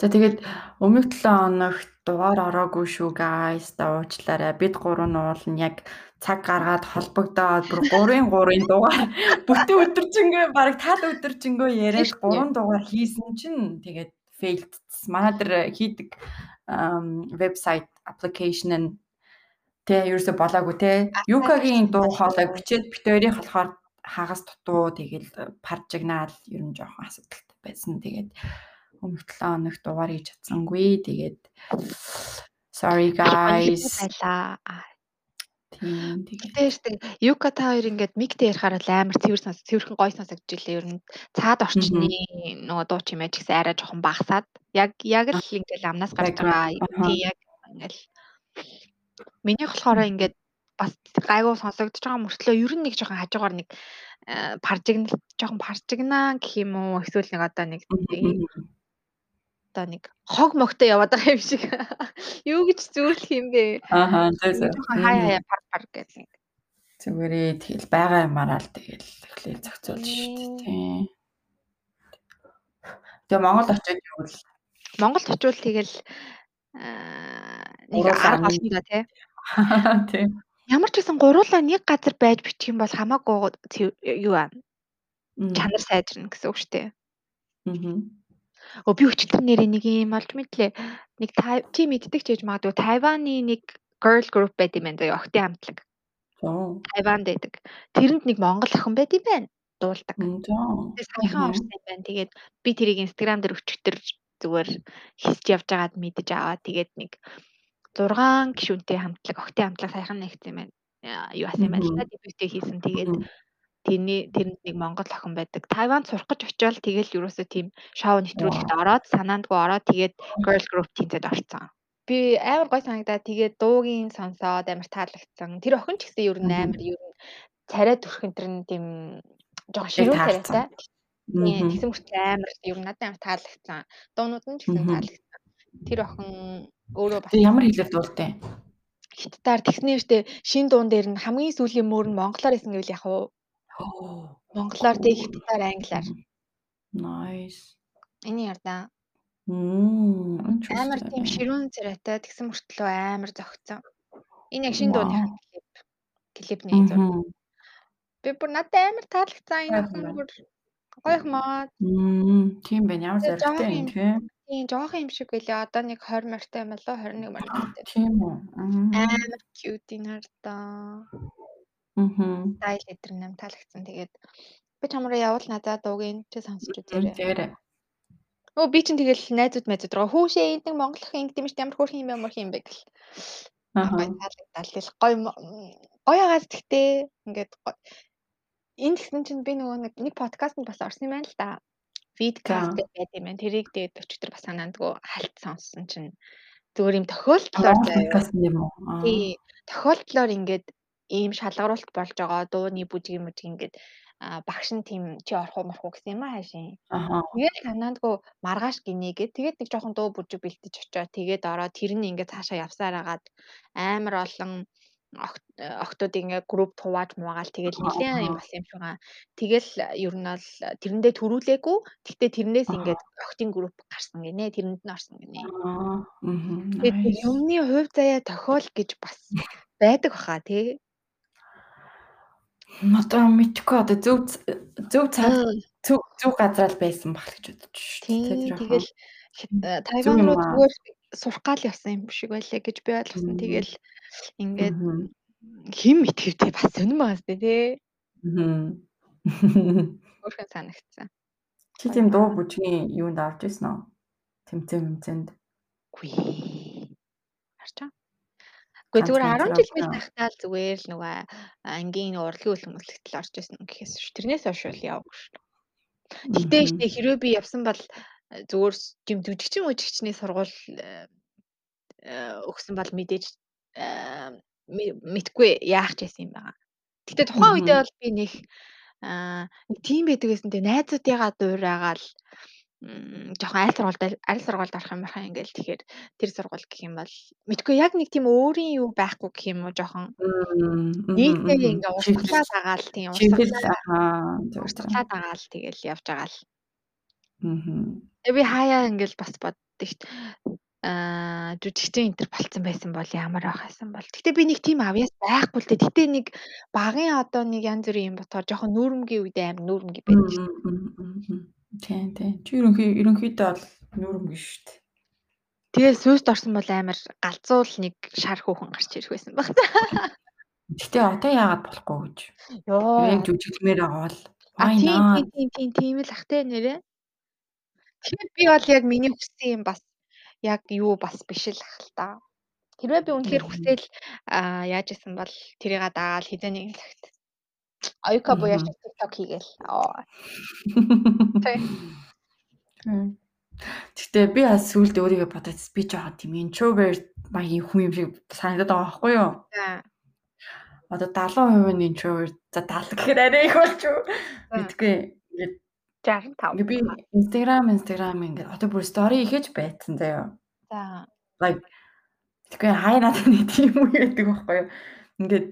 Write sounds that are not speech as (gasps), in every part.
За тэгээд өмнөх 7 хоногт дугаар ороогүй шүү guys. Та уучлаарай. Бид гурав нь уул нь яг цаг гаргаад холбогдоод бүр 3-ын 3-ын дугаар (laughs) бүтэн өдөржингөө баг тал өдөржингөө яриад 3 дугаар хийсэн чинь тэгээд failed. Манай дээр хийдэг вебсайт application нь тэ ерөөсө болоогүй те. Юкагийн дуу хоолой бичээд битэрийн болохоор хагас дутуу тэгэл паржигнаал ер нь жоохон асуудалтай байсан. Тэгээд өмнөх 7 хоногт дугаар хийж чадсангүй. Тэгээд sorry guys. Тийм тэгээд тэгтээ Юка та хоёр ингээд мигтэй ярихаар л амар цэвэр сонс цэвэрхэн гой сонсогдож илээ. Ер нь цаад орчны нөгөө дуу чимээ ч гэсэн арай жоохон багасаад. Яг яг л ингээд амнаас гарч байгаа тийм яг ингээд. Минийх болохоор ингээд бас гайгүй сонсогдож байгаа мөртлөө ер нь нэг жоохон хажуугаар нэг э, паржигнал жоохон паржигнаа гэх юм уу? Эсвэл нэг одоо нэг одоо нэг хог могтой яваад байгаа юм шиг. Юу гэж зөөрлөх юм бэ? Ааха, зөө. Хай хай пар пар гэдэг. Зүгээрээ тэгэл байгаа юмараа л тэгэл эхлээл зохицуулж шүү дээ тий. Тэгээ Монгол очиж юу л Монголд очивол тэгэл нэг арга олно да. (laughs) Тий. Ямар ч гэсэн гуруулаа нэг газар байж бичих юм бол хамаагүй юу аа. Чанар сайжирна гэсэн үг шүү дээ. Аа. Өө би өчтөр нэрээ нэг юм олж мэдлээ. Нэг чи мэддэг ч гэж магадгүй Тайваны нэг girl group байт юм байна заа охтын хамтлаг. Тайванд байдаг. Тэрэнд нэг монгол охин байт юм байна. Дуулдаг. Тэгээ саяхан орсон байна. Тэгээд би тэрийг инстаграм дээр өчтөр зүгээр хийсч явж байгаад мэдэж аваа. Тэгээд нэг 6 гишүүнтэй хамтлаг охтын хамтлаг саяхан нэгсэн юм байна. Юу асан юм байна дебютээ хийсэн. Тэгээд тэрний тэрэнд нэг монгол охин байдаг. Тайванд сурах гэж очивол тэгэл ерөөсөө тийм шоу нэвтрүүлэгт ороод санаандгүй ороод тэгээд girl group тэнцэд орцсон. Би амар гой санагдаа тэгээд дуугийн сонсоод амар таалагдсан. Тэр охин ч гэсэн ер нь амар ер нь царай төрх энэ төр нь тийм жоохон ширүүн царайтай. Тэгсэн мөртлөө амар ер нь надад амар таалагдсан. Дуунууд нь ч гэсэн таалагдсан. Тэр охин өөрөө бас ямар хэлээр дуултай? Хиттаар тэгснээртэй шин дуун дээр нь хамгийн сүүлийн мөр нь монголоор исэн гэвэл яг уу Монголоор хятадаар англиар. Nice. Эний ярдаа. Мм. Амар тийм ширүүн царайтай тэгсэн мөртлөө амар зөгцсөн. Энэ яг шинэ дууны клип. Клип нэг зур. Би бүр надад амар таалагдсан энэ охин бүр маа. Мм. Тийм байна. Ямар зоригтой юм тийм. Тийм жоох юм шиг байлаа. Одоо нэг 20 морьтой юм болоо 21 морьтой. Тийм үү. Амар cute энэ хардаа. Мгм. Style эдэр нам таалагдсан. Тэгээд би чамраа явуул надад дуугийн чи сонсч үзээрэй. Тэгээрэй. Өө би чинь тэгэл найзууд найзууд руу хүүшээ энд монголын ингэ дэмж ямар хөөрхөн юм ямар юм бэ гэл. Аа таалагдал тэгэл гой гоё агаас тэгтээ ингээд энэ гэсэн чинь би нөгөө нэг нэг подкастт бас орсон юм байна л да. Feedcast гэдэг байт юм байна. Тэрийг дээд өчтөр бас санаандгүй хальт сонссон чинь зүгээр юм тохиолдлоор подкаст юм уу? Тий. Тохиолдлоор ингээд ийм шалгаруулалт болж байгаа дууны бүжиг уу ингээд багш нь тийм чи орох уу морох уу гэсэн юм аа хаашийн. Тэгээд танаандгүй маргааш гинэгээд тэгээд нэг жоохон дуу бүжиг бэлтэж очоо тэгээд ороод тэр нь ингээд цаашаа явсаар агаад амар олон охтууд ингээ групп тувааж муугаал тэгэл нэлээд юм болсон юм шиг байгаа. Тэгэл ер нь бол тэрэндээ төрүүлээгүй. Гэхдээ тэрнээс ингээд охтын групп гарсан гинэ. Тэрэнд нь орсон гинэ. Тэгээд юмны хувь заяа тохиол гэж бас байдаг баха тий. Одоо мэдхгүй одоо зөв зөв цаг зөв зөв газар л байсан баг гэж бодож шүү. Тэгэл э, Тайван руу зүгээр сурах гал явсан юм шиг байлаа гэж би ойлгосон. Тэгэл ингээд хэн итгэвтэй бас сонирн байгаас тий. Аа. Өөрхөн санагдсан. Чи тийм дуу бүжгийн юунд авч ирсэн үү? Тэмцээн тэмцээнд. Гүй. Харчаа. Үгүй зүгээр 10 жил мэл тахтаа л зүгээр л нөгөө ангийн урлагийн үйл хөдлөлтөд орж исэн гэхээс ш. Тэрнээс хойш бол яваагүй ш. Гэтэ штэ хэрвээ би явсан бол зүгээр юм жүжигчин үжигчний сургууль өгсөн бол мэдээж мэдгүй яах ч байсан юм байгаа. Гэтэ тухайн үедээ бол би нэг аа тийм байдаг гэсэн тэ найзуудыгаа дуурайгаал жоохон айл сургуульд айл сургуульд орох юм байна ингээл тэгэхээр тэр сургууль гэх юм бол мэдгүй яг нэг тийм өөрийн юу байхгүй гэх юм уу жоохон нийтдээ ингээ устгалаа дагаал тийм устгалаа устгалаа дагаал тэгэл явж байгаа л. Аа. Би хаяа ингээл бас бод боддог шүү дээ. Аа жүжигчин энэ төр болцсон байсан бол ямар байхасан бол. Гэтэ би нэг тийм авьяас байхгүй л дээ. Гэтэ нэг багын одоо нэг янз бүрийн юм ботоор жоохон нүүрмгийн үедээ амар нүүрмгийн байдаг шүү дээ. Тийм тийм. Чи ерөнхий ерөнхийдөө бол нүүрмгийн шүү дээ. Тэгээ сүйст орсон бол амар галзуул нэг шар хүүхэн гарч ирэх байсан баг. Гэтэ одоо яагаад болохгүй гэж. Йоо. Яг жүжиглэмээр бол. А тийм тийм тийм тийм л ах те нэрээ. Тэгэхээр би бол яг миний хүссэн юм бас яг юу бас биш л ах л та. Хэрвээ би үнэхээр хүсэл яаж исэн бол тэрийг дагаал хизээ нэг лагт. Аюка буяа TikTok хийгээл. Аа. Гэтэ би бас сүулт өөрийгөө бодож би жоохон тийм introvert маягийн хүн юм шиг санагдаад байгаа байхгүй юу? За. Одоо 70% нь introvert. За 70 гэхээр арай их болч юу? Мэдгүй. Ингээд 65. Би Instagram Instagram ингээд одоо бүр story ихэж байцсан заяа. За. Like тэгэхээр хай надад нэг тийм үү гэдэг байхгүй юу? Ингээд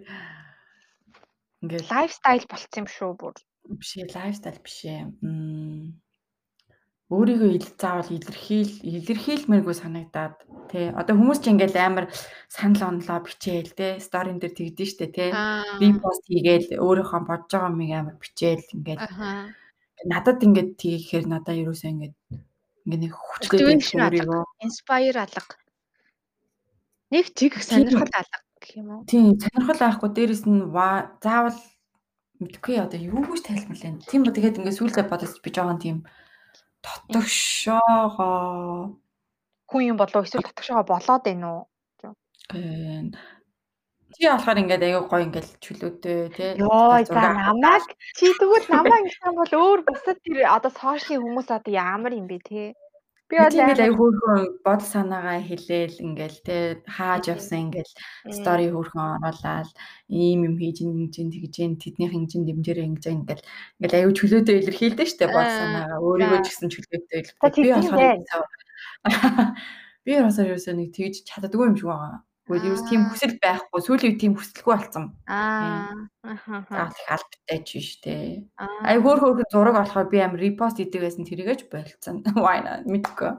ингээд лайфстайл болцсон юм шүү бүр. Биш ээ, лайфстайл биш ээ. Өөрийгөө ил заавал илэрхийл илэрхийлмээргүй санагдаад тий одоо хүмүүс ч ингээл амар санал онлоо бичээл тий сторин дээр тэгдэж штэ тий репост хийгээл өөрийнхөө бодож байгаа юмыг амар бичээл ингээл. Надад ингээд тийхээр надаа юусаа ингээд ингээд нэг хүчтэй өөрийгөө. Инспайр алга. Нэг чиг сонирхол алга гэх юм уу? Тий сонирхол авахгүй дээрэс нь заавал мэдгүй одоо юу гэж тайлбарлая тийм ба тэгээд ингээд сүүлдээ бодож би жоохон тийм Дотгошоогоо хүн юм болов эсвэл дотгошоогоо болоод байна уу? Чи болохоор ингээд аягүй гоё ингээд чөлөөтэй тий. Йоо за намайг чи тэгвэл намайг ингэсэн бол өөр бусад тэр одоо сошиалын хүмүүс одоо ямар юм бэ тий. Би бол ингээд аягүй хөөрхөн бодол санаагаа хэлээл ингээл те хааж явсан ингээл стори хөөрхөн оруулаад ийм юм хийж ингэж тэгж тэднийх хинжин дэмжээрээ ингэж ингээл ингээл аягүй чөлөөтэй илэрхийлдэг штэ бодол санаагаа өөрийгөө ч гэсэн чөлөөтэй илэрхийлдэг. Би болохоор (laughs) би болохоор ерөөсөө нэг тэгж чаддаггүй юм шиг байгаа. Гэхдээ ерөөс тийм хүсэл байхгүй. Сүүлийн үед тийм хүсэлгүй болсон. Аа. Аа. За их албатай ч биш те. Ай хөөр хөөрхөн зураг болохоор би амар репост хийдэг байсан тэрийгэж болцсон. (laughs) Why not? Мэдгүй.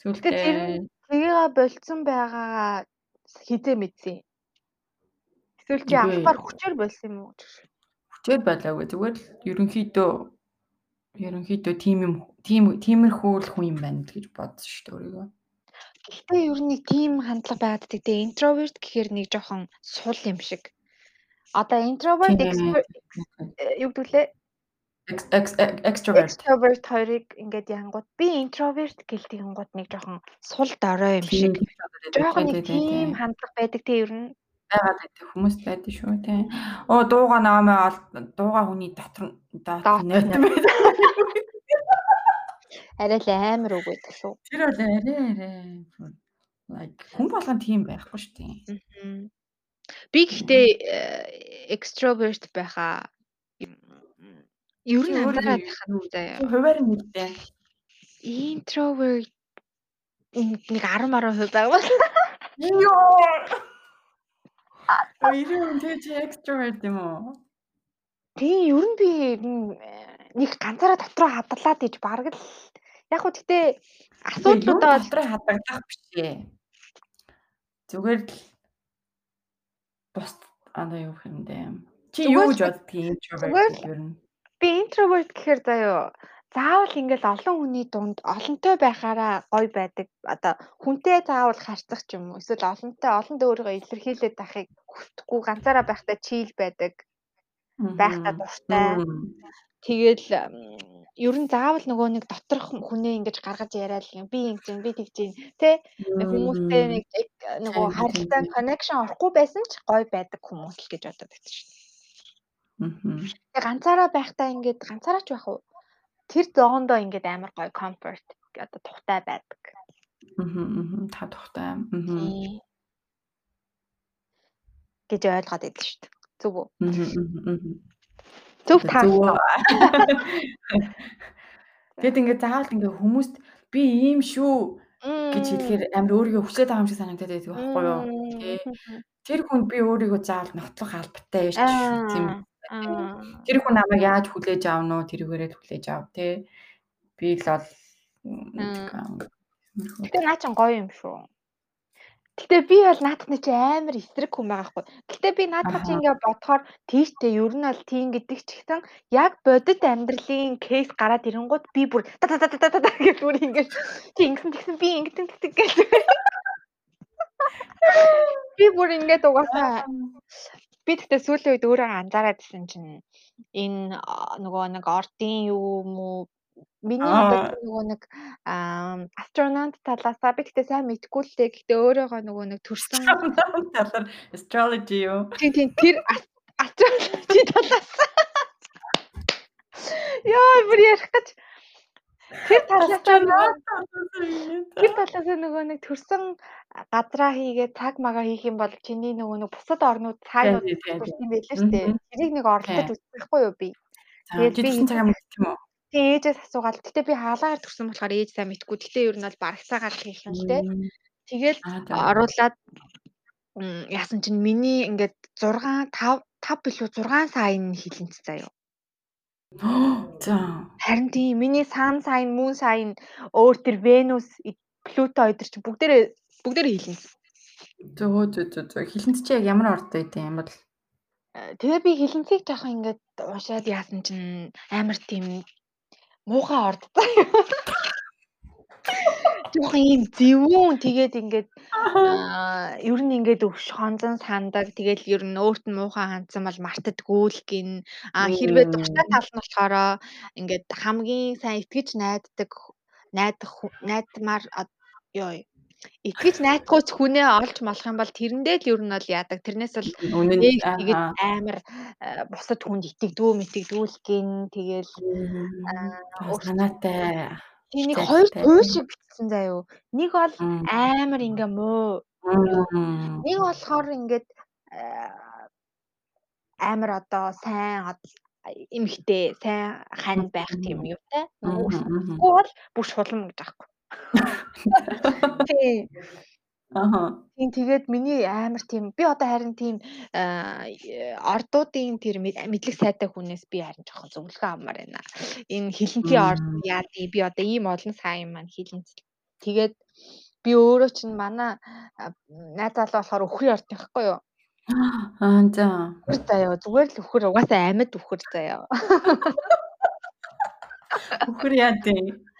Сүүлдээ тэр тгийга болцсон байгаагаа хизээ мэдсэн. Эсвэл чи анхаар хүчээр болсон юм уу? Хүчээр байлаагүй. Зүгээр л ерөнхийдөө ерөнхийдөө тийм юм тийм тиймэрхүү л хүн юм байна гэж бодсон шүү дээ өөрийгөө. Гэхдээ ер нь нэг тийм хандлага байдаг. Introvert гэхээр нэг жоохон сул юм шиг. Одоо introvert юу гэдүүлээ? extrovert extrovert хоёрыг ингээд янгууд би introvert гэлдэг янгууд нэг жоохон сул дорой юм шиг. Жоохон нэг тийм хандлага байдаг те ер нь байгаад байдаг хүмүүс байдаг шүү тий. Оо дууга наамаа дууга хүний дотор дотор байдаг. Арай л амар үг байдаг шүү. Тэр бол арай арай like хүн болгон тийм байхгүй шүү дээ. Би гэхдээ э, extrovert байхаа ер нь анзаараад байхад заяа. Хуваар нь мэдээ. Introvert нэг 10 10% байгаа. Йоо. А ирэн тэг чи extrovert юм уу? Тийм ер нь би нэг ганцаараа дотроо хадгалаад иж бараг л Яг хөө гэтээ асуудлуудаа дотроо хадгалах биш ээ. Зүгээр л бус одоо юу юм бэ? Чи юу гэж боддгийг introvert ер нь? Би introvert гэхээр заяа заавал ингээл олон хүний дунд олонтой байхаараа гоё байдаг. Одоо хүнтэй заавал харьцах ч юм уу. Эсвэл олонтой олонд өөрийгөө илэрхийлээд байхыг хүсдэггүй ганцаараа байхдаа чийл байдаг. Байхдаа дуртай. Тэгэл ер нь заавал нөгөө нэг доторх хүнээ ингэж гаргаж яриад юм би ингэж би тэгж юм те хүмүүстэй нэг нөгөө харилцаа connection орохгүй байсан ч гоё байдаг хүмүүс л гэж бодоод байдаг шүү. Тэгээ ганцаараа байхдаа ингээд ганцаараа ч байх уу тэр зоондоо ингээд амар гоё comfort одоо тухтай байдаг. Аа та тухтай. Аа гэж ойлгоод байдаг шүү. Зүг үү? Аа Зөв таа. (laughs) Тэгэд ингээд заавал ингээд хүмүүст би ийм шүү гэж хэлэхээр амар өөрийгөө хүсээд байгаа юм шиг санагдаад байдаг байхгүй юу? Тэ. Тэр хүн би өөрийгөө заавал нотлох албатай биш тийм. Тэр хүн намайг яаж хүлээж аавн уу тэрүүгээрээ хүлээж аав тэ. Би л бол Гэтэ наа чин гоё юм шүү. Гэтэ би бол наадахны чи амар эсрэг хүн байгаа хгүй. Гэтэ би наадах чи ингээ бодохоор тийштэй ер нь бол тийм гэдэг ч гэсэн яг бодит амьдралын кейс гараад ирэнгууд би бүр та та та та та гэж бүр ингээ чи ингэсэн тэгсэн би ингэсэн тэгтэг гэж. Би бүр ингээд угаасаа би тэгтээ сүүлийн үед өөрөө анзаараад байсан чинь энэ нөгөө нэг ордын юм уу Миний одоо нөгөө нэг астронавт талаасаа би гэхдээ сайн мэдэхгүй л дээ. Гэхдээ өөрөөгөө нөгөө нэг төрсөн талаар astrology юу? Тийм тийм тэр astrology талаас. Яа, бүр ярих гэж тэр талаас тэр талаас нөгөө нэг төрсөн газраа хийгээд цаг магаа хийх юм бол чиний нөгөө нэг бусад орнууд цаанууд төрсөн байлээ шүү дээ. Тэрийг нэг оролдож үзэхгүй юу би. Тэгээд би цагаа мэдчих юм уу? Тэгээ ээжээс асуугаад гэтээ би хаалгаар төрсөн болохоор ээж сайн мэдгүй. Гэтээ ер нь бол барагцаагаар хийх юм л те. Тэгэл оруулаад яасан чинь миний ингээд 6 5 5 билүү 6 сайн хилэнц заяа. (gasps) За. Харин тийм миний сан сайн, мөн сайн өөр тэр Венус, Плуто өдр чи бүгдээрээ бүгдээрээ хилэнц. Зөө зөө зөө хилэнц чи яг ямар орд байд юм бол Тэгээ би хилэнцгийг жоохон ингээд уушаад яасан чинь амар тийм муухай ордтой. Жохон ийм зөвүүн тэгээд ингээд ер нь ингээд өвш хонзон сандаг. Тэгээд ер нь өөрт нь муухай хандсан бол мартдаггүй л гин. Аа хэрвээ дуртай тал нь болохоор ингээд хамгийн сайн итгэж найддаг найдах найдмаар ёо итгэж найдахгүй ч хүнээ олж молох юм бол тэрэндээ л ер нь бол яадаг. Тэрнээс л тэгээд амар бусад хүнд итгэдэггүй мэтэгдгүй л гин тэгэл санаатай Энийг хоёр туй шиг бичсэн заяо. Нэг бол амар ингээ муу. Нэг болохоор ингээд амар одоо сайн эмхтэй сайн хань байх тийм юутай. Нөгөө бол бүр шулам гэж аахгүй. Тий. Аха. Тийм тэгээд миний амар тийм би одоо харин тийм ордуудын тэр мэдлэг сайтай хүнээс би харин жоохон зөвлөгөө авмаар байна. Энэ хилэнцгийн орд яадыг би одоо ийм олон сайн маань хилэнц. Тэгээд би өөрөө чинь манай найз залуу болохоор өхрийн орд байхгүй юу? Аа за. Заяа зүгээр л өхөр угаасаа амьд өхөр заяа. Өхөр яа дээ.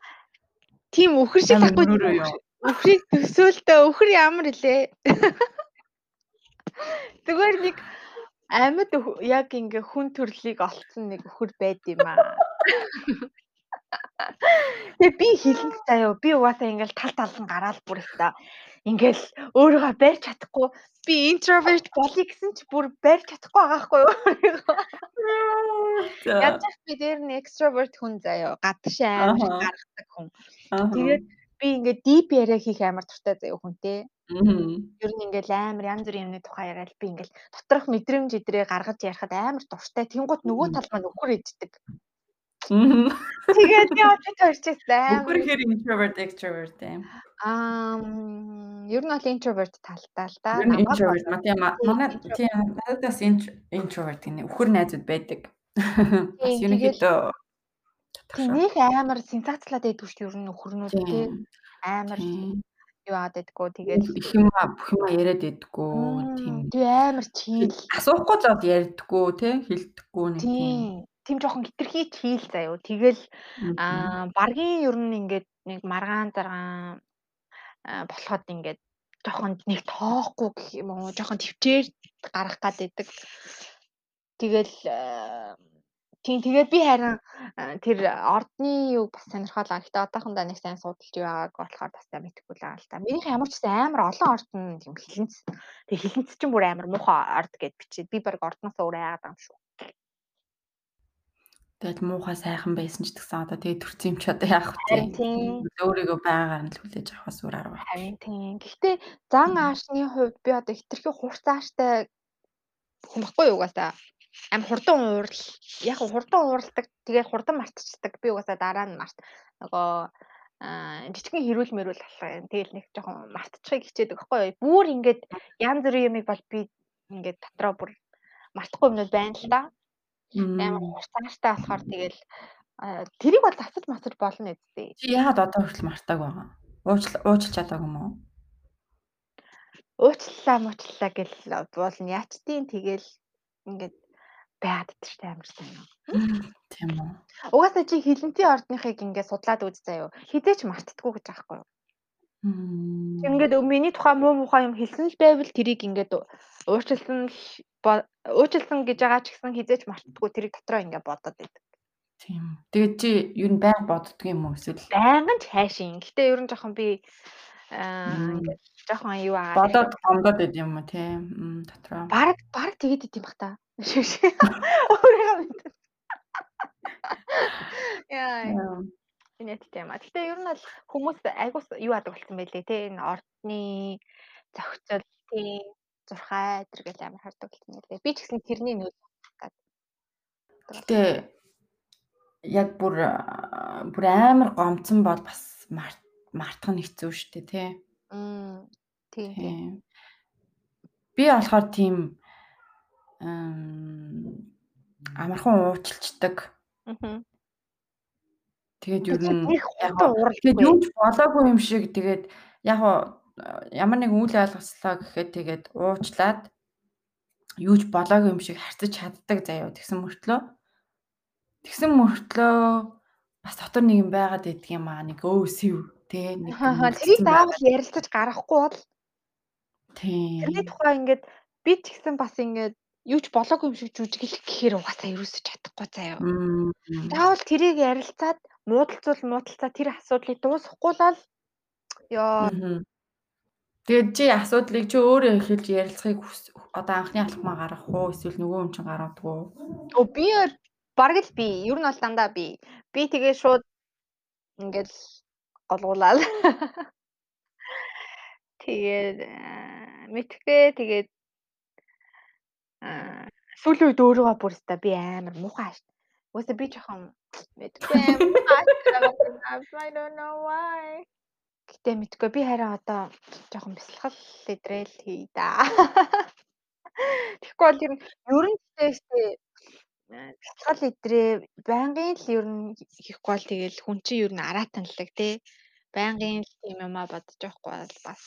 Тийм өхөр шиг тахгүй өхрийг төсөөлтөө өхөр ямар илээ. (laughs) Зүгээр нэг амьд яг ингээ хүн төрлийг олцсон нэг өхөр байд юм аа. (laughs) Тэгээ би хэлэн заяа би угаасаа ингээл тал талан гараал бүр өста ингээл өөрийгөө барьж чадахгүй би интроверт болъё гэсэн чи бүр барьж чадахгүй байгаа хгүй юу. Яаж ч би дээр нь экстроверт хүн заяа гадш амар гаргадаг хүн. Тэгээд би ингээд deep яриа хийх амар дуртай заяа хүнтэй. Ер нь ингээл амар янз бүрийн юмны тухай яриад би ингээл доторх мэдрэмж идрээ гаргаж ярихад амар дуртай. Тэнгууд нөгөө тал маань өхөр иддэг. Тэгээд яа чи төрчихсэн. Өхөр хэр introvert extrovert юм. Аа ер нь бол introvert талтай л да. Introvert тийм манай тийм надаас introvert гэнэ. Өхөр найзууд байдаг. Бас ерөнхийдөө Тийм нэг амар сенсацлаад байдгүй шүү ер нь нөхөрнүүд тий. Амар юу аваад байдгүй тэгээд их юм бүх юм яриад байдгүй тийм. Тэгээ амар чийл. Асуухгүй л бол ярьдаггүй тий хэлдэггүй нэг тийм. Тийм жоохон хитрхий чийл заяо. Тэгэл аа баргийн ер нь ингээд нэг маргаан заргаан болоход ингээд жоохон нэг тоохгүй гэх юм уу жоохон төвчээр гарах гад байдаг. Тэгэл Тийм тэгээд би харин тэр ордны юу бас сонирхолоо. Гэтэ одоохондоо нэг сайн судалж байгааг болохоор бас та мэдэхгүй л байгаа л та. Минийх ямар ч гэсэн амар олон ордон юм хилэнц. Тэг хилэнц чинь бүр амар муухай орд гэд бичээд би баг ордноос өөр яагаад юм шүү. Тэгэл муухай сайхан байсан ч гэсэн одоо тэгээ төрсөн юм ч одоо яах вэ? Өөрийгөө байгаагаар нь л хүлээж авахаас өөр арга байна. Харин тийм. Гэхдээ зан аашны хувьд би одоо хитрхи хурцааштай хүн баггүй юу угаасаа Аим хурдан уурал яг хурдан ууралдаг тэгээд хурдан мартчихдаг. Би угаасаа дараа нь март нөгөө жижигхэн хэрүүл мэрүүл болох юм. Тэгэл нэг жоохон мартчихыг хичээдэг байхгүй юу? Бүр ингээд янз бүрийн юмыг бол би ингээд дотроо бүр мартахгүй юм байна л да. Амар хурцааштай болохоор тэгэл тэрийг бол засаж масаж болно үстэй. Чи яагаад одоо хүртэл мартааг байгаа? Уужл уучлах чадаагүй юм уу? Уучлалаа муучлалаа гэл бол нь яачдیں۔ Тэгэл ингээд байгаад идчихтэй амар сайн юм. Тийм үү. Угаасаа чи хилэнцгийн ордныхыг ингээд судлаад үз заяа. Хизээч мартдаггүй гэж аахгүй юу? Ингээд миний тухай муу мухай юм хэлсэн л байвал тэрийг ингээд уучлсан уучлсан гэж байгаа ч гэсэн хизээч мартдаггүй тэрийг дотроо ингээд бодоод байдаг. Тийм. Тэгээд чи ер нь байнга боддөг юм уу эсвэл байнгын ч хайшин. Гэтэ ер нь жоохон би аа ингээд жоохон юу аа. Бодоод гомдоод байд юм уу тийм дотроо. Бараг бараг тэгээд идэм бах та. (laughs) Өөрийгөө мэдээ. (laughs) Яа. Инээдтэй юм а. Гэтэ ер нь бол хүмүүс айгуус юу адаг болсон байлээ те энэ ордны зохицол тийм зурхай тэр гэл амар хардаг болсон байлээ. Би ч гэсэн тэрний нөл гад. Гэтэ яг бүр бүр амар гомцсон бол бас мартах нь хэцүү шүү дээ тий. Мм тийм. Би болохоор тийм амархан уучлцдаг. Аа. Тэгээд ер нь яг тэгээд юу ч болоогүй юм шиг тэгээд яг ямар нэг үйл ойлголцлоо гэхэд тэгээд уучлаад юу ч болоогүй юм шиг харьцаж чаддаг заяа тэгсэн мөртлөө? Тэгсэн мөртлөө бас дотор нэг юм байгаад идэх юм аа нэг өөсөв тий нэг тэрийг заавал ярилцаж гаргахгүй бол тий. тэрний тухай ингээд би ч гэсэн бас ингээд юу ч болоогүй юм шиг жүжиглэх гэхээр угаасаа ерөөсөж чадахгүй заяа. Заавал тэрийг ярилцаад муудалцуул муудалцаа тэр асуудлыг дуусгахгүй л ёо. Тэгээд чи асуудлыг чи өөрөө эхэлж ярилцахыг одоо анхны алхмаа гаргах уу эсвэл нөгөө юм чинь гаргадаг уу? Өө би бараг л би ер нь бол дандаа би. Би тэгээ шууд ингээл голгуулаад (laughs) тэгээд мэдхээ тэгээд Аа сүүлийн үед өөрийгөө бүр өстой би амар муухай ш. Үгүй би жоохон мэдгүй юм. I don't know why. Гэтэ мэдгүй би хараа одоо жоохон бясалгал идрэл хий да. Тэгэхгүй бол ер нь ер нь тэстэй бясалгал идрээ байнгын л ер нь хийхгүй бол тэгэл хүн чинь ер нь араатанлаг тий. Байнгын л тийм юмаа бодож явахгүй бол бас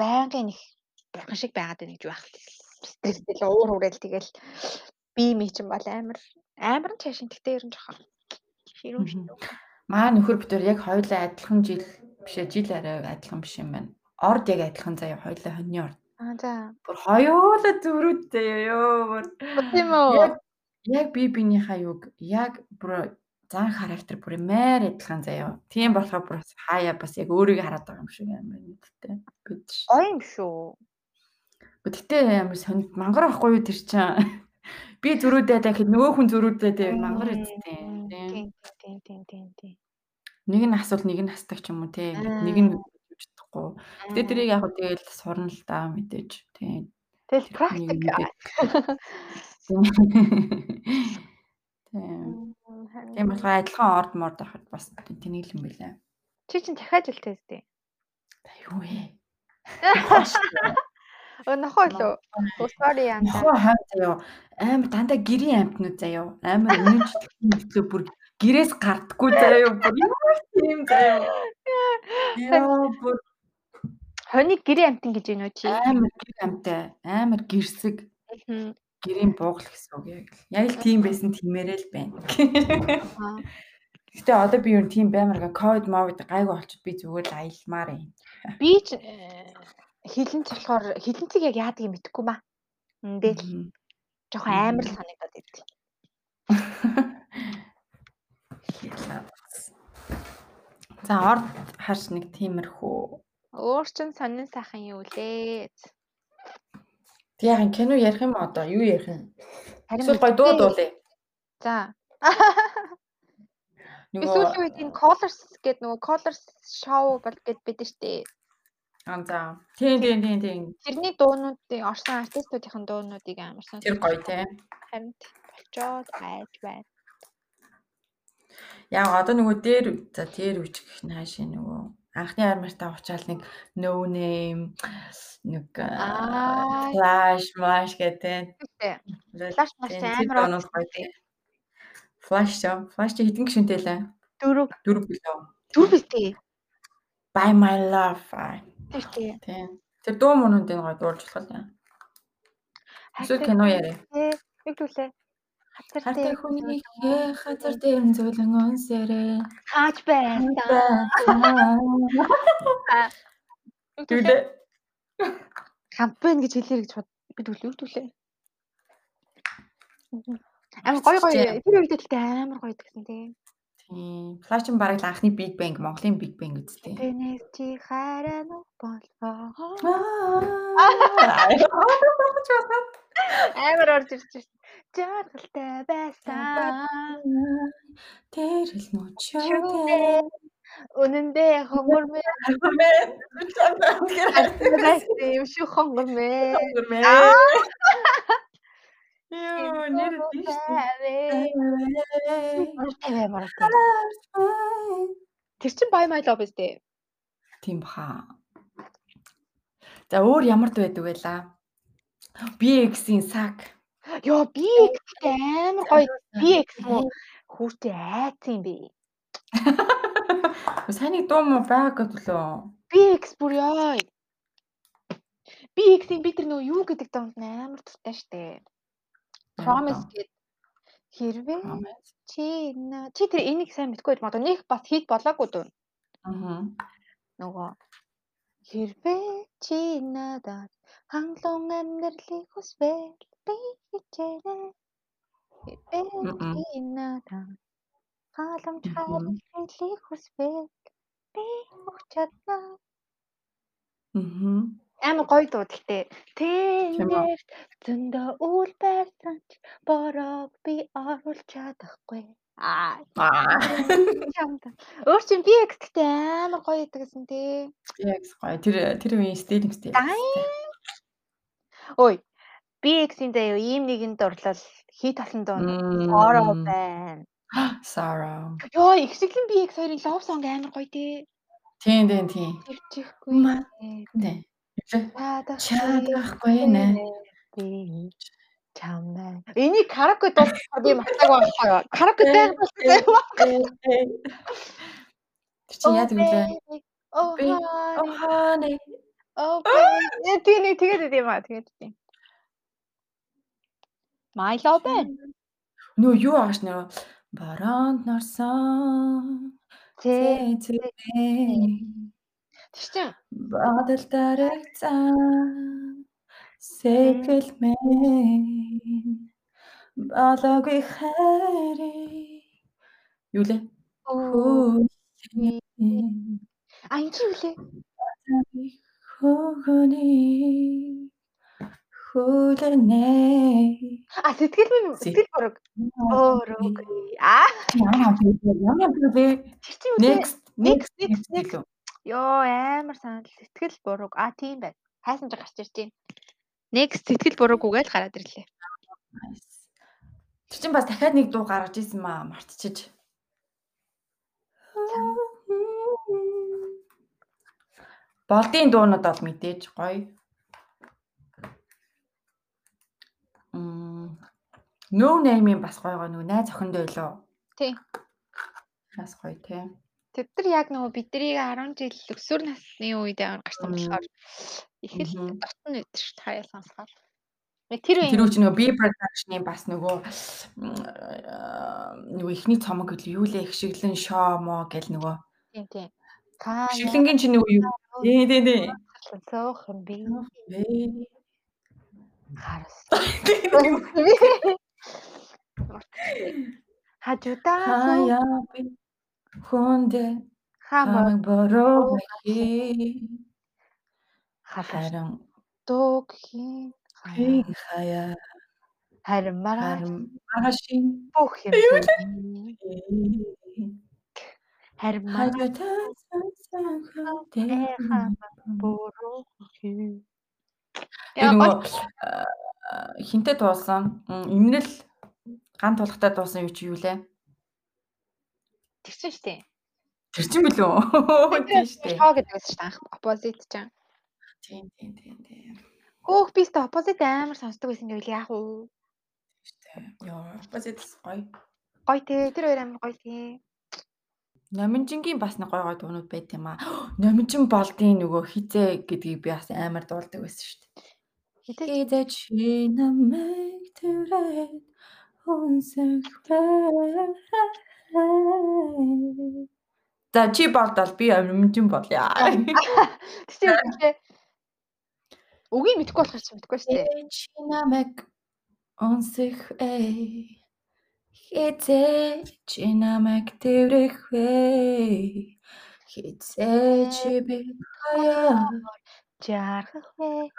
байнгын их бурхан шиг байгаад байна гэж байх стресстэй уур хүрээл тэгэл би ми чинь бол амар амар нь цаашин тэгтээ ерэн жоохон ширүүн ширүүн маа нөхөр битэр яг хоёулаа адилхан жил бишээ жил арай адилхан биш юм байна орд яг адилхан заяа хоёулаа хоньны орд аа за бүр хоёулаа зөрүүд заяа ёо бүр тийм үү яг би бинийхаа юг яг бүр зан характер бүр мээр адилхан заяа. Тийм болохоор бүр хаяа бас яг өөрийгөө хараад байгаа юм шиг амар мэдтэй. Бид. Гоё юм шүү. Гэтэ амар сонд мангар ахгүй юу тэр чинь. Би зөрүүдээ дахид нөгөө хүн зөрүүдээ тэг мангар эзтэй. Тийм тийм тийм тийм тийм. Нэг нь асуул нэг нь хастаг ч юм уу те. Нэг нь үж чадахгүй. Гэтэ тэрийг яг тэгэл сурна л да мэдээж. Тийм. Тэгэл практик. (laughs) Тийм. Тийм болохоор адилхан орд морд авахд бас тэнийг л юм билээ. Чи чинь дахиад үлдээ зү. Та юу вэ? (laughs) Өө нохоо лөө. Sorry яа. Нохоо хаа заяа. Амар дандаа гэрийн амтнууд заяа. Амар үнэн чөлөө бүр гэрээс гардггүй заяа. Бүр юм заяа. Яа бүр Хоныг гэрийн амтан гэж байна уу чи? Амар гэр амтай. Амар гэрсэг. Гэрийн буугал гэсэн үг яг л. Яг л тийм байсан тиймэрээ л байна. Гэтэ одоо би юу тийм баймарга ковид мовид гайгүй болчиход би зүгээр л аялмаар юм. Би ч хилэнц болохоор хилэнцийг яг яадаг юм мэдэхгүй ба. Эндэл жоохон амар л санагдаад идэв. За орд харж нэг тиймэрхүү. Өөр чин сонин сайхан юу лээ. Тэг яг кино ярих юм одоо юу ярих юм? Харин гой дуу дуулъя. За. Нөгөө сүүлийн үед энэ Colors гэдэг нөгөө Colors show бол гэд бид штэ. Аа за. Тийм тийм тийм тийм. Тэрний дуунуудын орсон артистуудын дуунуудыг амар сонс. Тэр гоё тий. Харин болчоод байж байна. Яг одоо нөгөө дээр за дээр үуч гэх нь хаашаа нөгөө анхны армартаа уучаал нэг no name нэг flash flash гэдэг. Flash маш амар гоё. Flash флаш чи хэдэн гишүүнтэй лээ? Дөрөв. Дөрөв билээ. Биз дээ. By my love. Тийм. Тэр дуу мөнөндийн гой дуулж болох юм. Эсвэл кино яриа. Нэг түлээ. Хатар хүний хээ хатар дээр зөвлөн өнсөрөө хааж байна. Түлээ. Кампайн гэж хэлээр гэж бод би түлээ. Амар гоё гоё тэр үед л амар гоё гэсэн тийм. Тийм. Flash нь бараг л анхны Big Bang, Монголын Big Bang үсттэй. Тэнэс чи хараа нөх болоо. (laughs) Амар орж ирж байна. Жаргалтай байсан. Тэр л мөчөө. Үнэндээ хонгор мэ. Хонгор мэ. Юм шүү хонгор мэ. Ёо, нэр мараа. Тэр чин бай май лоб үстэй. Тийм баха. За өөр ямард байдаг байлаа. BX-ийн сак. Йоо BX амар гоё. BX мó хүүтэй айц юм бэ. Саний дуу мó байгаад лөө. BX бүр ёо. BX-ийн би тэр нөгөө юу гэдэг донд амар дуртай штэ. Promise гэд хэрвээ? Чи чи тэр энийг сайн мэдгүй байж магадгүй нэг бас хийх болоогүй дөө. Аа. Нөгөө. Хэрвээ чи надад хангалуун амьдралыг хүсвэл би хичээнэ. Хэрвээ чи надад халамж амьдралыг хүсвэл би өгч чадна. Аа амар гоё дуу гэхдээ тэнээр зөндөө үл байсан ч бороо би оруулж чадахгүй. Аа. Өөр чинь би гэхдээ амар гоё гэдэгсэн тий. X гоё. Тэр тэр үеийн стил. Ой. Би X-ийн заяа ийм нэгэнд орлол хит толон дуу. Sorrow байна. (gasps) Sorrow. Йоо, их шиглэн би X хоёрын love song амар гоё тий. Тийм тийм тийм. Чихгүй. Тийм. Чадахгүй нэ. Би чамаа. Энийг караоке дуулахад юм хатаг байна. Караоке дээр болсон. Чи яа гэвэл Oh honey. Oh baby. Тийм тэгээд тийм аа тэгээд тийм. My love байна. Нөө юу ааш нэр бараанд нарсан. Тэ тэ Тэг чинь бадал дарагцсан сэгэлмэн балагүй хайри юу лээ? А энэ чи юу лээ? хөгөний хүлэнэ А сэтгэл минь сэтгэл борог. Борог. А. Яа яа би next next next next Йоо амар санал сэтгэл бурууг. А тийм байна. Хайсан ч гарч ирж байна. Next сэтгэл буруугүй гэж гараад ирлээ. Тэр чинь бас дахиад нэг дуу гаргаж исэн маа мартчихж. Болдын дуунууд бол мэдээж гоё. Мм. No name-ийн бас гоё гоё нөгөө найз охиндоо илүү. Тий. Бас гоё тий. Тэд нар яг нөгөө биднийг 10 жил өсвөр насны үед амар гарсан болохоор их л дотн өдр ш таяа сонсохоор. Тэр үе тэр үе нөгөө B production-ы бас нөгөө нөгөө ихний цомог гэл юу лээ их шиглэн шоо мо гэл нөгөө. Тийм тийм. Шиглэнгийн чи нөгөө юу? Тий тий тий. Цоохон би. Харас. (laughs) Хажуудаа хаяа би хүндэ хамаг бороо хи харан дог хин хаяа харин маргаашийн бүх юм харин маргааш. Бороо хи нөгөө хинтээ дуулсан эмнэл ган тулахтай дуусан юу чи юу лээ? Тэр чинь штэ. Тэр чинь билүү? Тийм штэ. Шоо гэдэг байсан штэ анх opposite ч. Тийм тийм тийм тийм. Хөөх би ста opposite амар сонсдог байсан гэвэл яах вэ? Штэ. Йоо opposite гоё. Гоё тий. Тэр хоёр амар гоё тий. Номинжингийн бас нэг гой гой дуунууд байт юм аа. (gasps) Номинжин болдын нөгөө хизээ гэдгийг би бас амар дуулдаг байсан шүү дээ. Хизээ чи намайг түрээд хүнсэхвэ. За чи болдол би номинжин болъё. Тэгтээ Үгийг мэдэхгүй болохоор чи мэдэхгүй шүү дээ. Чи намайг онсэх ээ. Хизээ чи намайг тэрэх вэ. Хизээ чи би хаяа жаргах вэ.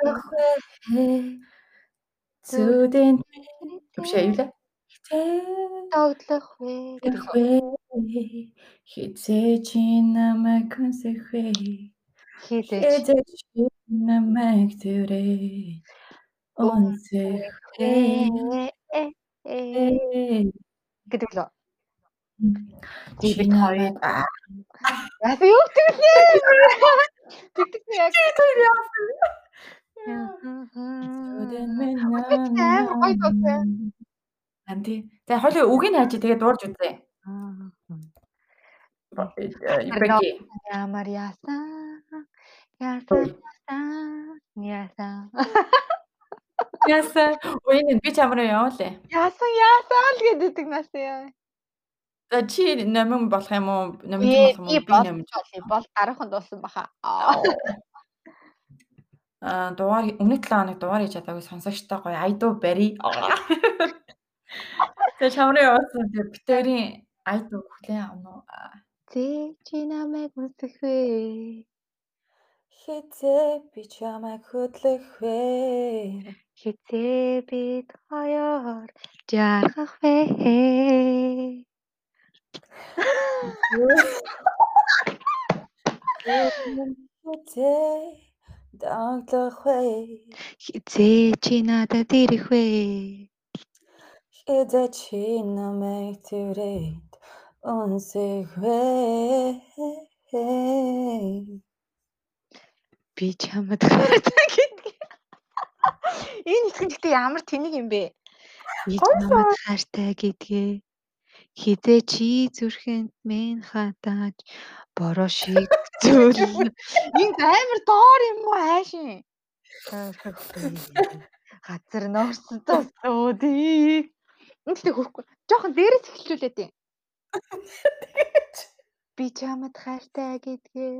Зүдэн биш ээ юу лээ? Тоглох вэ. Хизээ чи намайг онсэх вэ. Хизээ чи намайг тэрээ. Онсэх вэ. гэдэг лөө. Чи бид хоёрыг Яасан юу гэвлээ? Тэгдэг нь яг тэр яасан. Өдөн мэн амар гоё дуусан. Анти. За хойлоо үгийг хайж тэгээ дуурж үзье. Ямар яасан? Яасан яасан? Яасан. Яасан. Үеийн би чамраа явуулаа. Яасан яасан л гэдэг нас яа. За чи номин болох юм уу? Номин болох юм уу? Би номин бол дараахан дуусан баха. Аа дугаар өмнө 7 хоног дугаар хийж чадаагүй сонсогчтой гоё айдуу бари. (laughs) Тэгээ чамраа явуулсан тэр битэрийн айдуу хүлээн авна уу? Зэ чи намайг үзэх вэ? Хизээ би чамайг хөдлөх вэ? Хизээ бид хоёр жаргах вэ? Хизээ даглах вэ? Хизээ чи надад ирэх вэ? Хизээ чи намайг түрээд унсэх вэ? Би чамд. Энэ гэхдээ ямар тэнэг юм бэ? Би чамд хайртай гэдгээ хизээ чи зүрхэнд мэн хатаж бороо шиг зүйл. Энэ амар доор юм уу хайшин? Газар норсдоо өөдий. Гэхдээ хөрөхгүй. Жохон дээрээс эхлүүлээд юм. Би чамд хайртай гэдгээ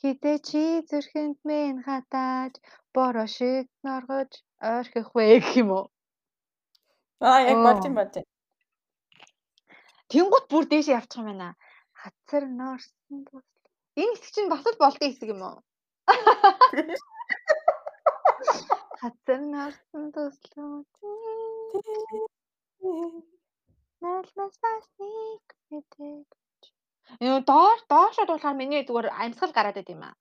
хизээ чи зүрхэнд мэн хатаж бороо шиг норгож ойрхих вэ гэх юм уу? Аа яг болж юм болж. Тэнгут бүр дээшээ явчих юм байна. Хацар норсон тус. Энэ хэсэг чинь бас л болдгийн хэсэг юм уу? Хацар норсон туслуу. Налмас басник мэдээ. Юу доор доошоо дуулахаар миний зүгээр амьсгал гараад байт юм аа.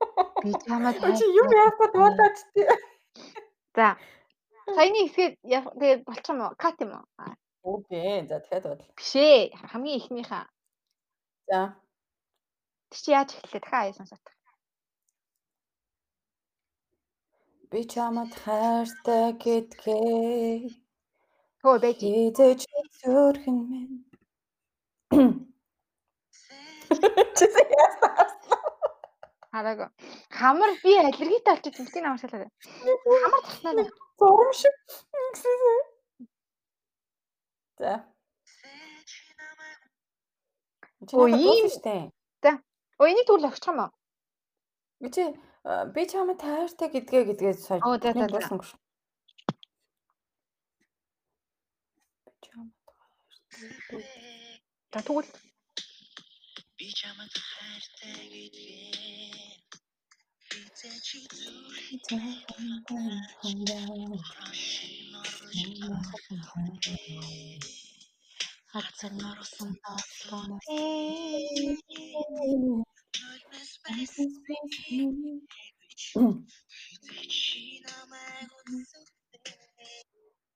(laughs) Би чамд чи юу яахгүй дуулаач тий. (laughs) За. Саяны хэсгээд тэгээд болчих юм уу? Кат юм уу? Үгүй за дахиад бодол. Биш ээ. Хамгийн ихнийхээ. За. Тэг чи яаж эхэллээ? Дахиад аяа сонсоод. Би чамд хайртай гэдгээ. Хөө байж. Хизэж зүрхэн минь. Чи яасан? Хараагүй. Хамар би аллергитэй болчих тэмцээн амар шалгаа. Хамар таснаа. Зурм шиг. За. Өө ийм штэ. За. Өө энийг тэгвэл огчих юм уу? Би чи би чамд таартай гэдгээ гэдгээ сая. Оо за за за. Тэгвэл би чамд хайртай гэдгээ хизээ чи хацар нарсан бодлоо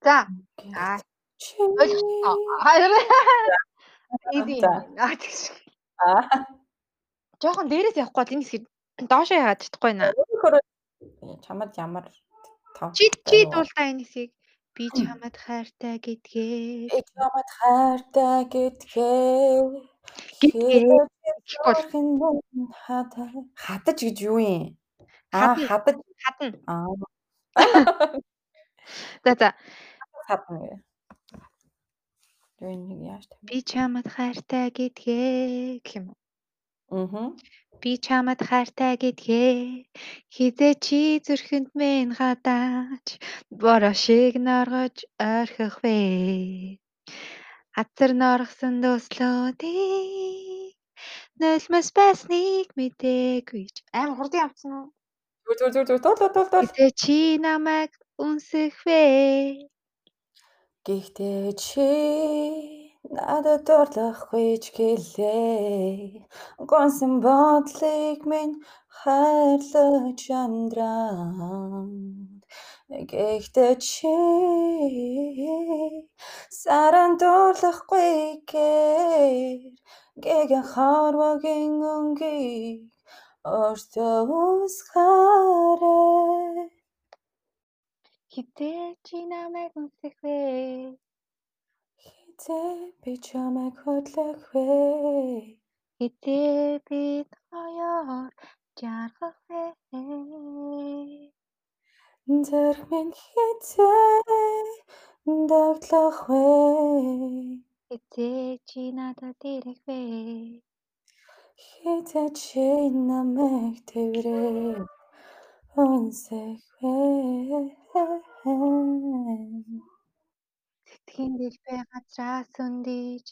За. Аа. Ойлгосон. Easy. Аа тэгш. Аа. Жохон дээрээс явахгүй бол энэ хэсгийг доошоо яагаад чадахгүй наа. Чамд ямар Чи чи дуулаа энэ хэсгийг. Би чамд хайртай гэдгээ. Би чамд хайртай гэдгээ. Хадаж гэж юу юм? Аа хадаж хадна. Аа. За за. Хадна гэ. Юу нэг яаж тавь. Би чамд хайртай гэдгээ гэх юм уу? Аа. Би чамд хайртай гэдгээ хизээ чи зүрхэнд минь гадааж бороо шиг норгож орхих вэ. Хазар норгосон дөслүүдийг нулимс байсныг мэдээгүй амар хурдан явцсан уу? Зүр зүр зүр тул тул тул. Хизээ чи намайг үнсэх вэ. Гэхдээ чи надад дурлахгүй ч гэлээ. Гонсон бодлыг минь хайрлаж амдраад. Гэхдээ чи саран дурлахгүй гэр гэгэн харвагийн өнгийг өөртөө усгаарэ. Хитээ чи намайг үнсэх вэ? Хизээ би чамайг хөдлөх вэ? Хизээ бид хоёр жаргах вэ? Зэрх минь хизээ дагтлах вэ? Хизээ чи надад ирэх вэ? Хизээ чи намайг тэрвэрээ үнсэх вэ? Сэтгэхийн дэлбээ газраас өндийж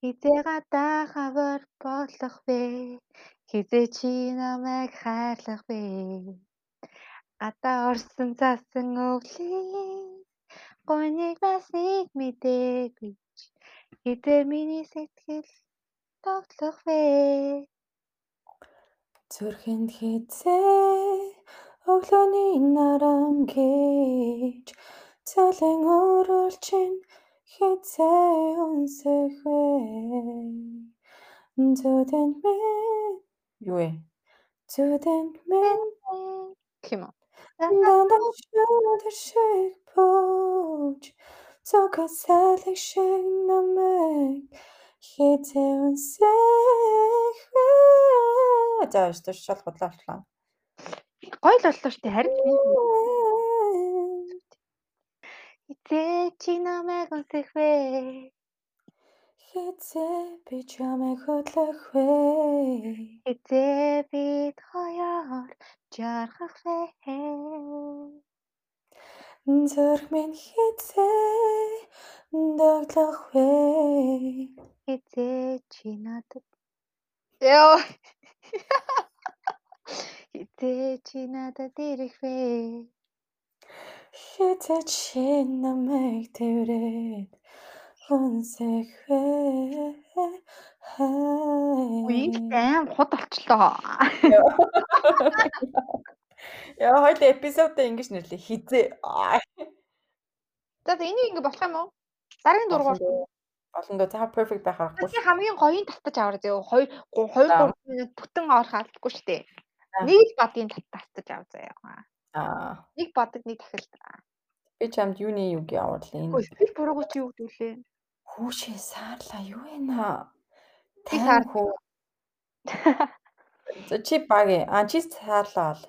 хизээ гадаа хавар болох вэ? Хизээ чи намайг хайрлах вэ? Гадаа орсон цасан өвлийн гоныг басныг мэдээгүй ч хизээ миний сэтгэл тоглох вэ? Зүрхэнд хизээ өглөөний наран гэж Цалин өрүүлчин хизээ үнсэх вэ? Зүдэнд минь юу вэ? Зүдэнд минь гэх юм уу? Дандаа шүдэр шиг бууж цогц салхи шиг намайг хизээ үнсэх вэ? За өстөш шал бодлоо боллоо. Гоё л боллоо штэ харин Хизээ чи намайг үнсэх вэ? Хизээ би чамайг хөдлөх вэ? Хизээ бид хоёр жаргах вэ? Зүрх минь хизээ даглах вэ? Хизээ чи надад Яа. (laughs) (laughs) Хизээ чи надад ирэх вэ? Хизээ чи намайг тэрвэрэд хүнсэх вэ? Үеийн аим хот болчлоо. Яа хоёул эпизодыг ингэж нэрлэе. Хизээ. За энийг ингэ болох юм уу? Дараагийн дургуур олон доо цаа perfect байх аргагүй. Би хамгийн гоёыг татаж аваад зөө 2 2 3 минут бүтэн орох албагүй шүү дээ. Нэг л бадгийн татаж ав заяа. Аа. Нэг бодог нэг дахил. Би чамд юуны юг явуулъя. Хөөе буруугүй чи юу гэдүүлээ. Хүүшээ саарлаа юу вэ наа? Тайван хүү. (laughs) Чи баг аа чи саарлаа бол.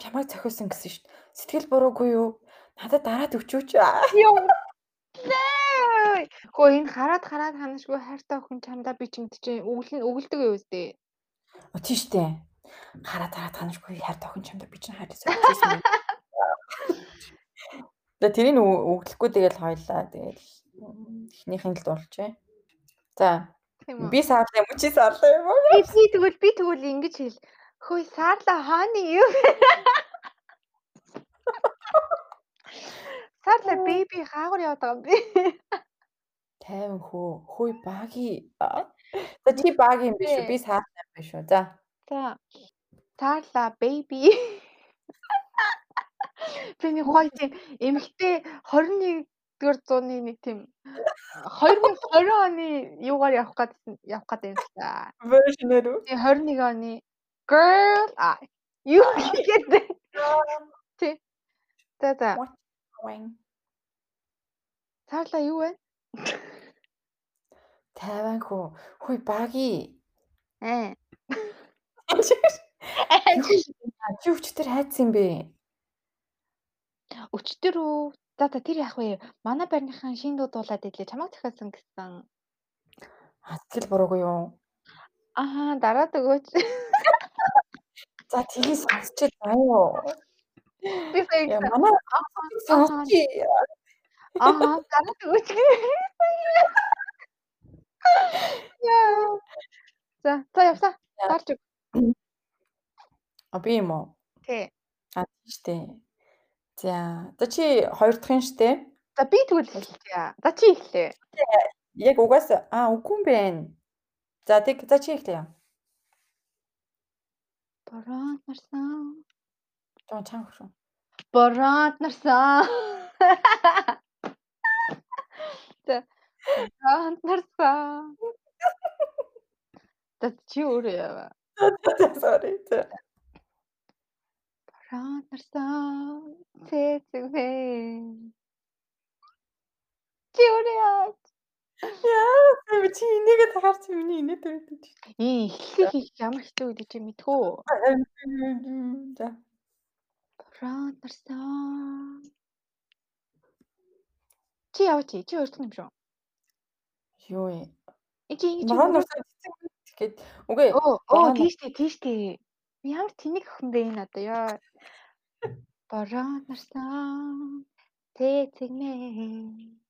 Чамайг цохиосон гэсэн шүү дээ. Сэтгэл буруугүй юу? Надад дараад өчөөч. Нээ. Хөө энэ хараад хараад ханашгүй хайртай охин чамдаа би чимд чи өглөн өгөлдөг юу вэ? Тийш дээ. Хараад хараад ханашгүй хайртай охин чамдаа би чинь хайрлаж байсан. Тэгээ тэрийг өглөхгүй тэгэл хоёлаа тэгэл эхнийхэн л дуулжээ. За. Би саарлаа юм уу чи саарлаа юм уу? Би тэгвэл би тэгвэл ингэж хэл. Хөөе саарлаа хааны юу? Саарлаа беби хаагур яваад байгаа юм би. 50 хөө. Хөөе баги. За чи баги юм биш үү? Би саарлаа юм биш үү? За. За. Саарлаа беби. Би нэг гоё тийм эмэгтэй 21 дэх зууны нэг тийм 2020 оны юугаар явах гээд явах гээд юм та. Version-ээр үү? Тийм 21 оны girl а юу гэдэг. Тий. За за. Сарла юу вэ? Тайван хүү. Хүй баги. Аа. Чи өчтөр хайцсан бэ? Өчтөр үү? За за тэр яах вэ? Манай байрныхан шин дуу дуулаад идлээ. Чамайг дахиадсан гэсэн. А тэгэл буруугүй юу? Аа, дараад өгөөч. За тгий сонсчээ заяа. Би сая Яа манай сонсчээ. Аа, дараад өгөөч. (laughs) Яа. За, за явсаа. Гарч өг. А би юм уу? Тий. А тийштэй. За. За чи хоёр дахь нь штэ. За би тэгвэл хэлчихье. За чи эхлэе. Яг угаасаа аа үгүй юм байна. За тэг за чи эхлэе. Бороод нарсан. Жоо чанга шүү. Бороод нарсан. За. Бороод нарсан. (laughs) За чи өөрөө яа. (laughs) Sorry. За. Бороод нарсан. Цэцэгвэ. Чи өөрөө яа. Би чи энийгээ тахаар чи миний инээд өрөдөж. Ий, эхлэх их ямар хэцүү гэдэг чи мэдхүү. За. Бороод нарсан. Чи яваач. Чи хоёр дахь юм шүү. Юу вэ? Э чи ингэж Бороо нарсан гэхэд үгүй. Оо, оо тийштэй, тийштэй. Ямар тэнэг охин бэ энэ одоо ёо. (laughs) Бороод нарсан. Тэцэгмээ.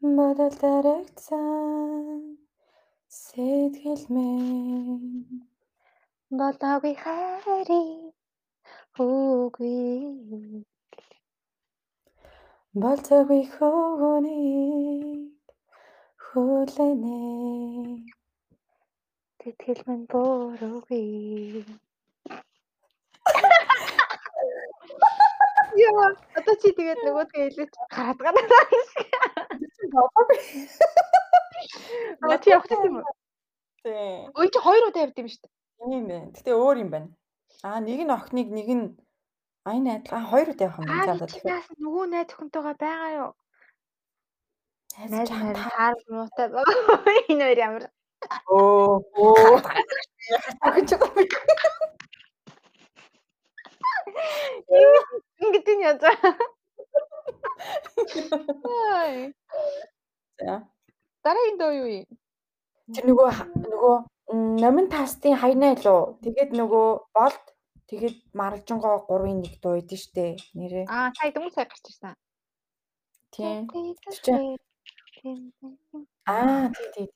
Бодол дарагцсан сэтгэл минь болоогүй хайрыг үгүй болцоогүй хөөнийг хүлэнэ тэтгэл минь буруугүй Яа, одоо чи тэгээд нөгөөдгөө илүүч гараад гараад. Аа чи явах тийм үү? Тий. Өө чи хоёр удаа явд юм шүү дээ. Тийм ээ. Гэтэ өөр юм байна. Аа нэг нь охиныг нэг нь энэ адилхан хоёр удаа явах юм байна. Аа нөгөө найз охинтойгоо байгаа юу? Найз найз таар муутай. (laughs) Энэ хоёр ямар Оо оо. Ч юм. Ингээд энэ яа. За. Дараагийн дуу юу юм? Тэр нөгөө нөгөө номин тастын хаянаа илүү. Тэгээд нөгөө болт тэгээд маргалжингоо 3-ын 1 дуу идэв штэ нэрээ. Аа сая дөнгөж сая гарч ирсэн. Тийм. Аа тий тий.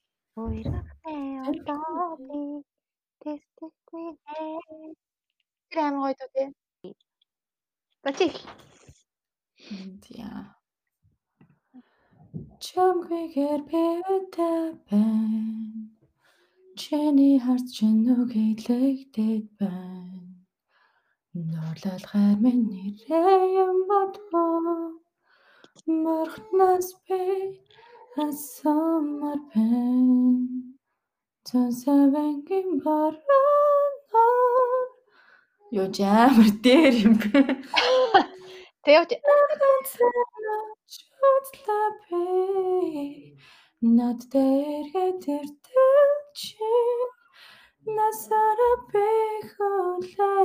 Тэр аим гоё дуу тий. Бачи. Яа. Чамгүйгээр бэвэтэй байна. Чиний харц чинь нүгэлэгдээд байна. Норлол гар минь нэрээ юм бодгоо. Морхнаас би асуумар байна. Цонсавэнгийн баруунаар Юу жаамар дээр юм бэ? Тэвч чутлапэ над дээргээ тэртэл чи насара бэхулэн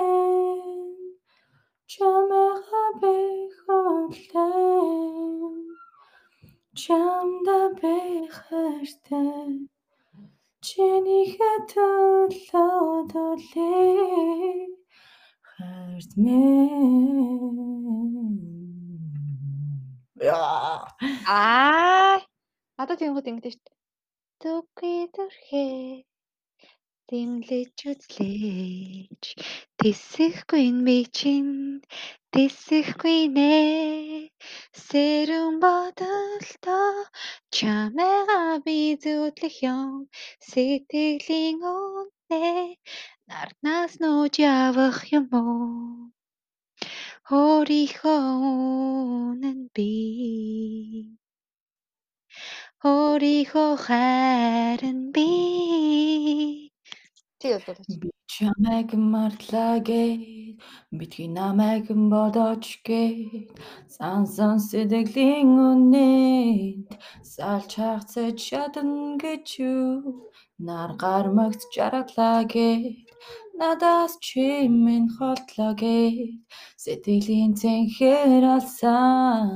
чамага бэхулэн чамда бэхэртэй чиний хэтөлөө төлөө хайрт минь Яа. Аа. Одоо тэнгууд ингэдэж шүү дээ. Түки төрхээ дэмлэж үзлээч тэсэхгүй би чинь тэсэхгүй нэ. Сэрэн бодолтой чамайга би зүтлэх юм сэтгэлийн үнэ нарнаас нууж явах юм уу? Өөрийнхөө үнэн би. Өөрийнхөө хайрын би чи ядлаа би чамайг марлаа гээд Битгий намайг бодож гээд сансан сэтгэлийн үнэнд салж хагцаж чадна гэж юу? Нар гармагц жаргалаа гээд надаас чи минь холтлоо гээд сэтгэлийн цэнхэр алсан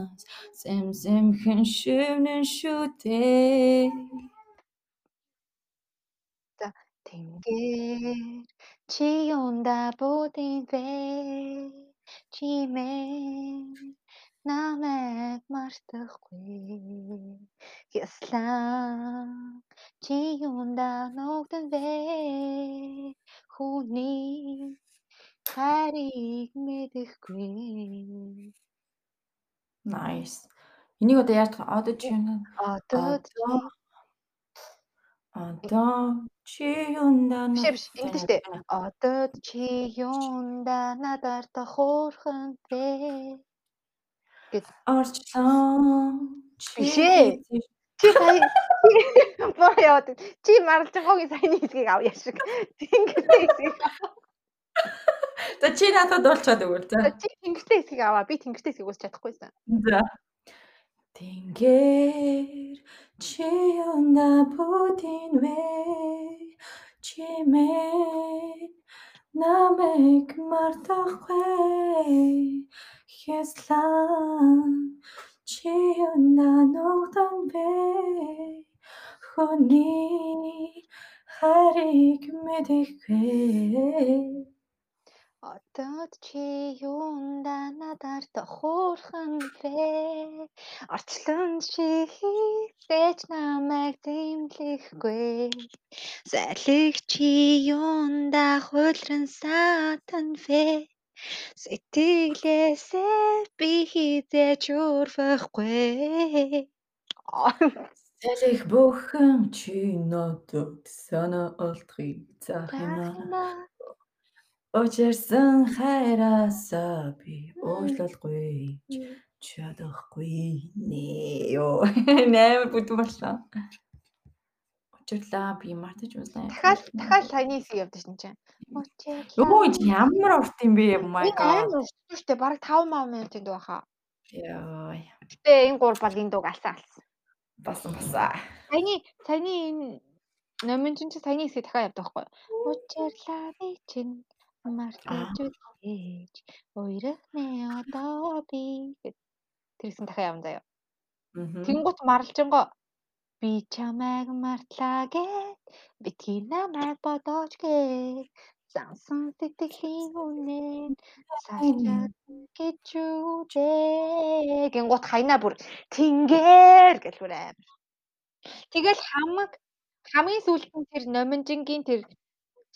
зэм зэмхэн шивнэн шүтээ Тэнгэр чи юунда будин вэ чимээ намайг мартахгүй Хяслан чи юунда ногдон вэ хүний хайрыг мэдэхгүй Nice. Энийг одоо яаж одоо чи? Одоо одоо чи юунда биш биш ингэдэж штэ. Одоо чи юунда надаар тохуурхан бэ гэд орчлоо. Биш ээ. Чи сая (laughs) боо яваад чи марлжгоогийн саяны хэсгийг авъя шиг. Тэнгэртэй хэсгийг. За чи надад дуулчаад өгвөл за. Чи тэнгэртэй хэсгийг аваа. Би тэнгэртэй хэсгийг үсч чадахгүйсэн. За. Тэнгэр чи юуна будин вэ? Чимээ намайг мартахгүй хэслан чи юуна ногдон бэ? Хүний хариг мэдэхгүй Одоо чи юунда надаар тохуурхан бэ? Орчлон чи хийдэж намайг дэмлэхгүй. Залиг чи юунда хуйлран саатан вэ? Сэтгэлээсээ би хизээж урвахгүй. Салих бүхэн чи надад санаа олдохыг заахна. Учирсан хайраасаа би уушлахгүй чадахгүй нэ ёо. Нээр бүдүүн боллоо. Учирлаа би мартаж үзлээ. Дахиад дахиад саяны хэсэг явдаж чинь чинь. Юу ямар урт юм бэ? Oh my god. Амар урт шүү дээ. Бараг 5 минутын дуу хаа. Яа. Гэтэ энэ гур энэ дууг алсан алсан. Басан басаа. Саяны саяны энэ номын чинь саяны хэсэг дахиад явдаг байхгүй. Учирлаа би чинь Мартаж үзэж уйрахны одоо би тэрсэн дахиад явна заяа. Тэнгуут марлжинго би чамайг мартлаа гэд битгий намайг бодож гэд зансан сэтгэлийн үнэн саачаад гэж үдээ гингууд хайна бүр. Тэнгэр гэл бүр амар. Тэгэл хамаг хамгийн сүүлд нь тэр номинжингийн тэр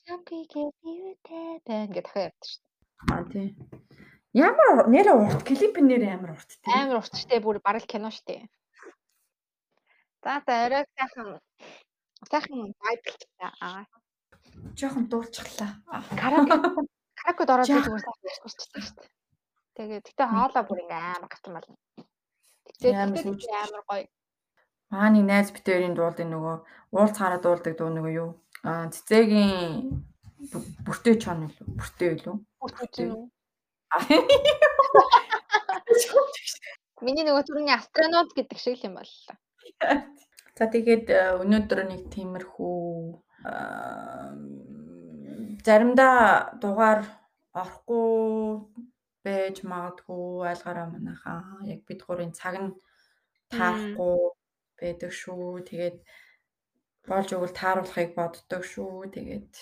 Чампигээ биетэй байна гэх дахиад явдаг шүү дээ. Аа тий. Ямар нэрээ урт клипийн нэр амар урт тий. Амар урт штэ бүр бараг кино штэ. За за орой сайхан сайхан байдлаа. Аа. Жохон дуулчихлаа. Караоке караокед ороод зүгээр сайхан ярьчихсан шүү дээ. Тэгээд гэтээ хоолоо бүр ингээм амар гацсан байна. Тэгээд амар гоё. Мааны найз битэрийн дуулдаг нөгөө уул цаараа дуулдаг дуу нөгөө юу? Аа цэцэгийн бүртээ чон үү? Бүртээ юу? Бүртээ юу? (laughs) Миний нөгөө түрүүний астронавт гэдэг шиг юм боллоо. За тэгээд э, өнөөдөр нэг тиймэрхүү заримдаа дугаар орохгүй байж магадгүй айлгаараа манайхаа яг бид гурийн цаг нь таарахгүй байдаг шүү. Тэгээд болж өгвөл тааруулахыг боддог шүү. Тэгээд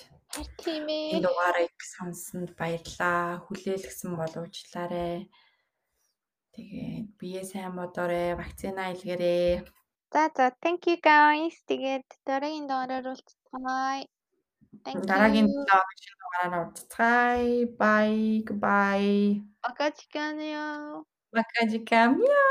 тийм ээ. Энэ дугаарыг сонссонд баярлалаа. Хүлээлгсэн боловчлаарэ. Тэгээд бие сайн бодоорой. Вакцина илгээрэй. За за thank you guys. Тэгээд дараагийн дугаараар уулзцгаая. Дараагийн дугаараар уулзцгаая. Bye. Goodbye. Пока чиканио. Пока чиканио.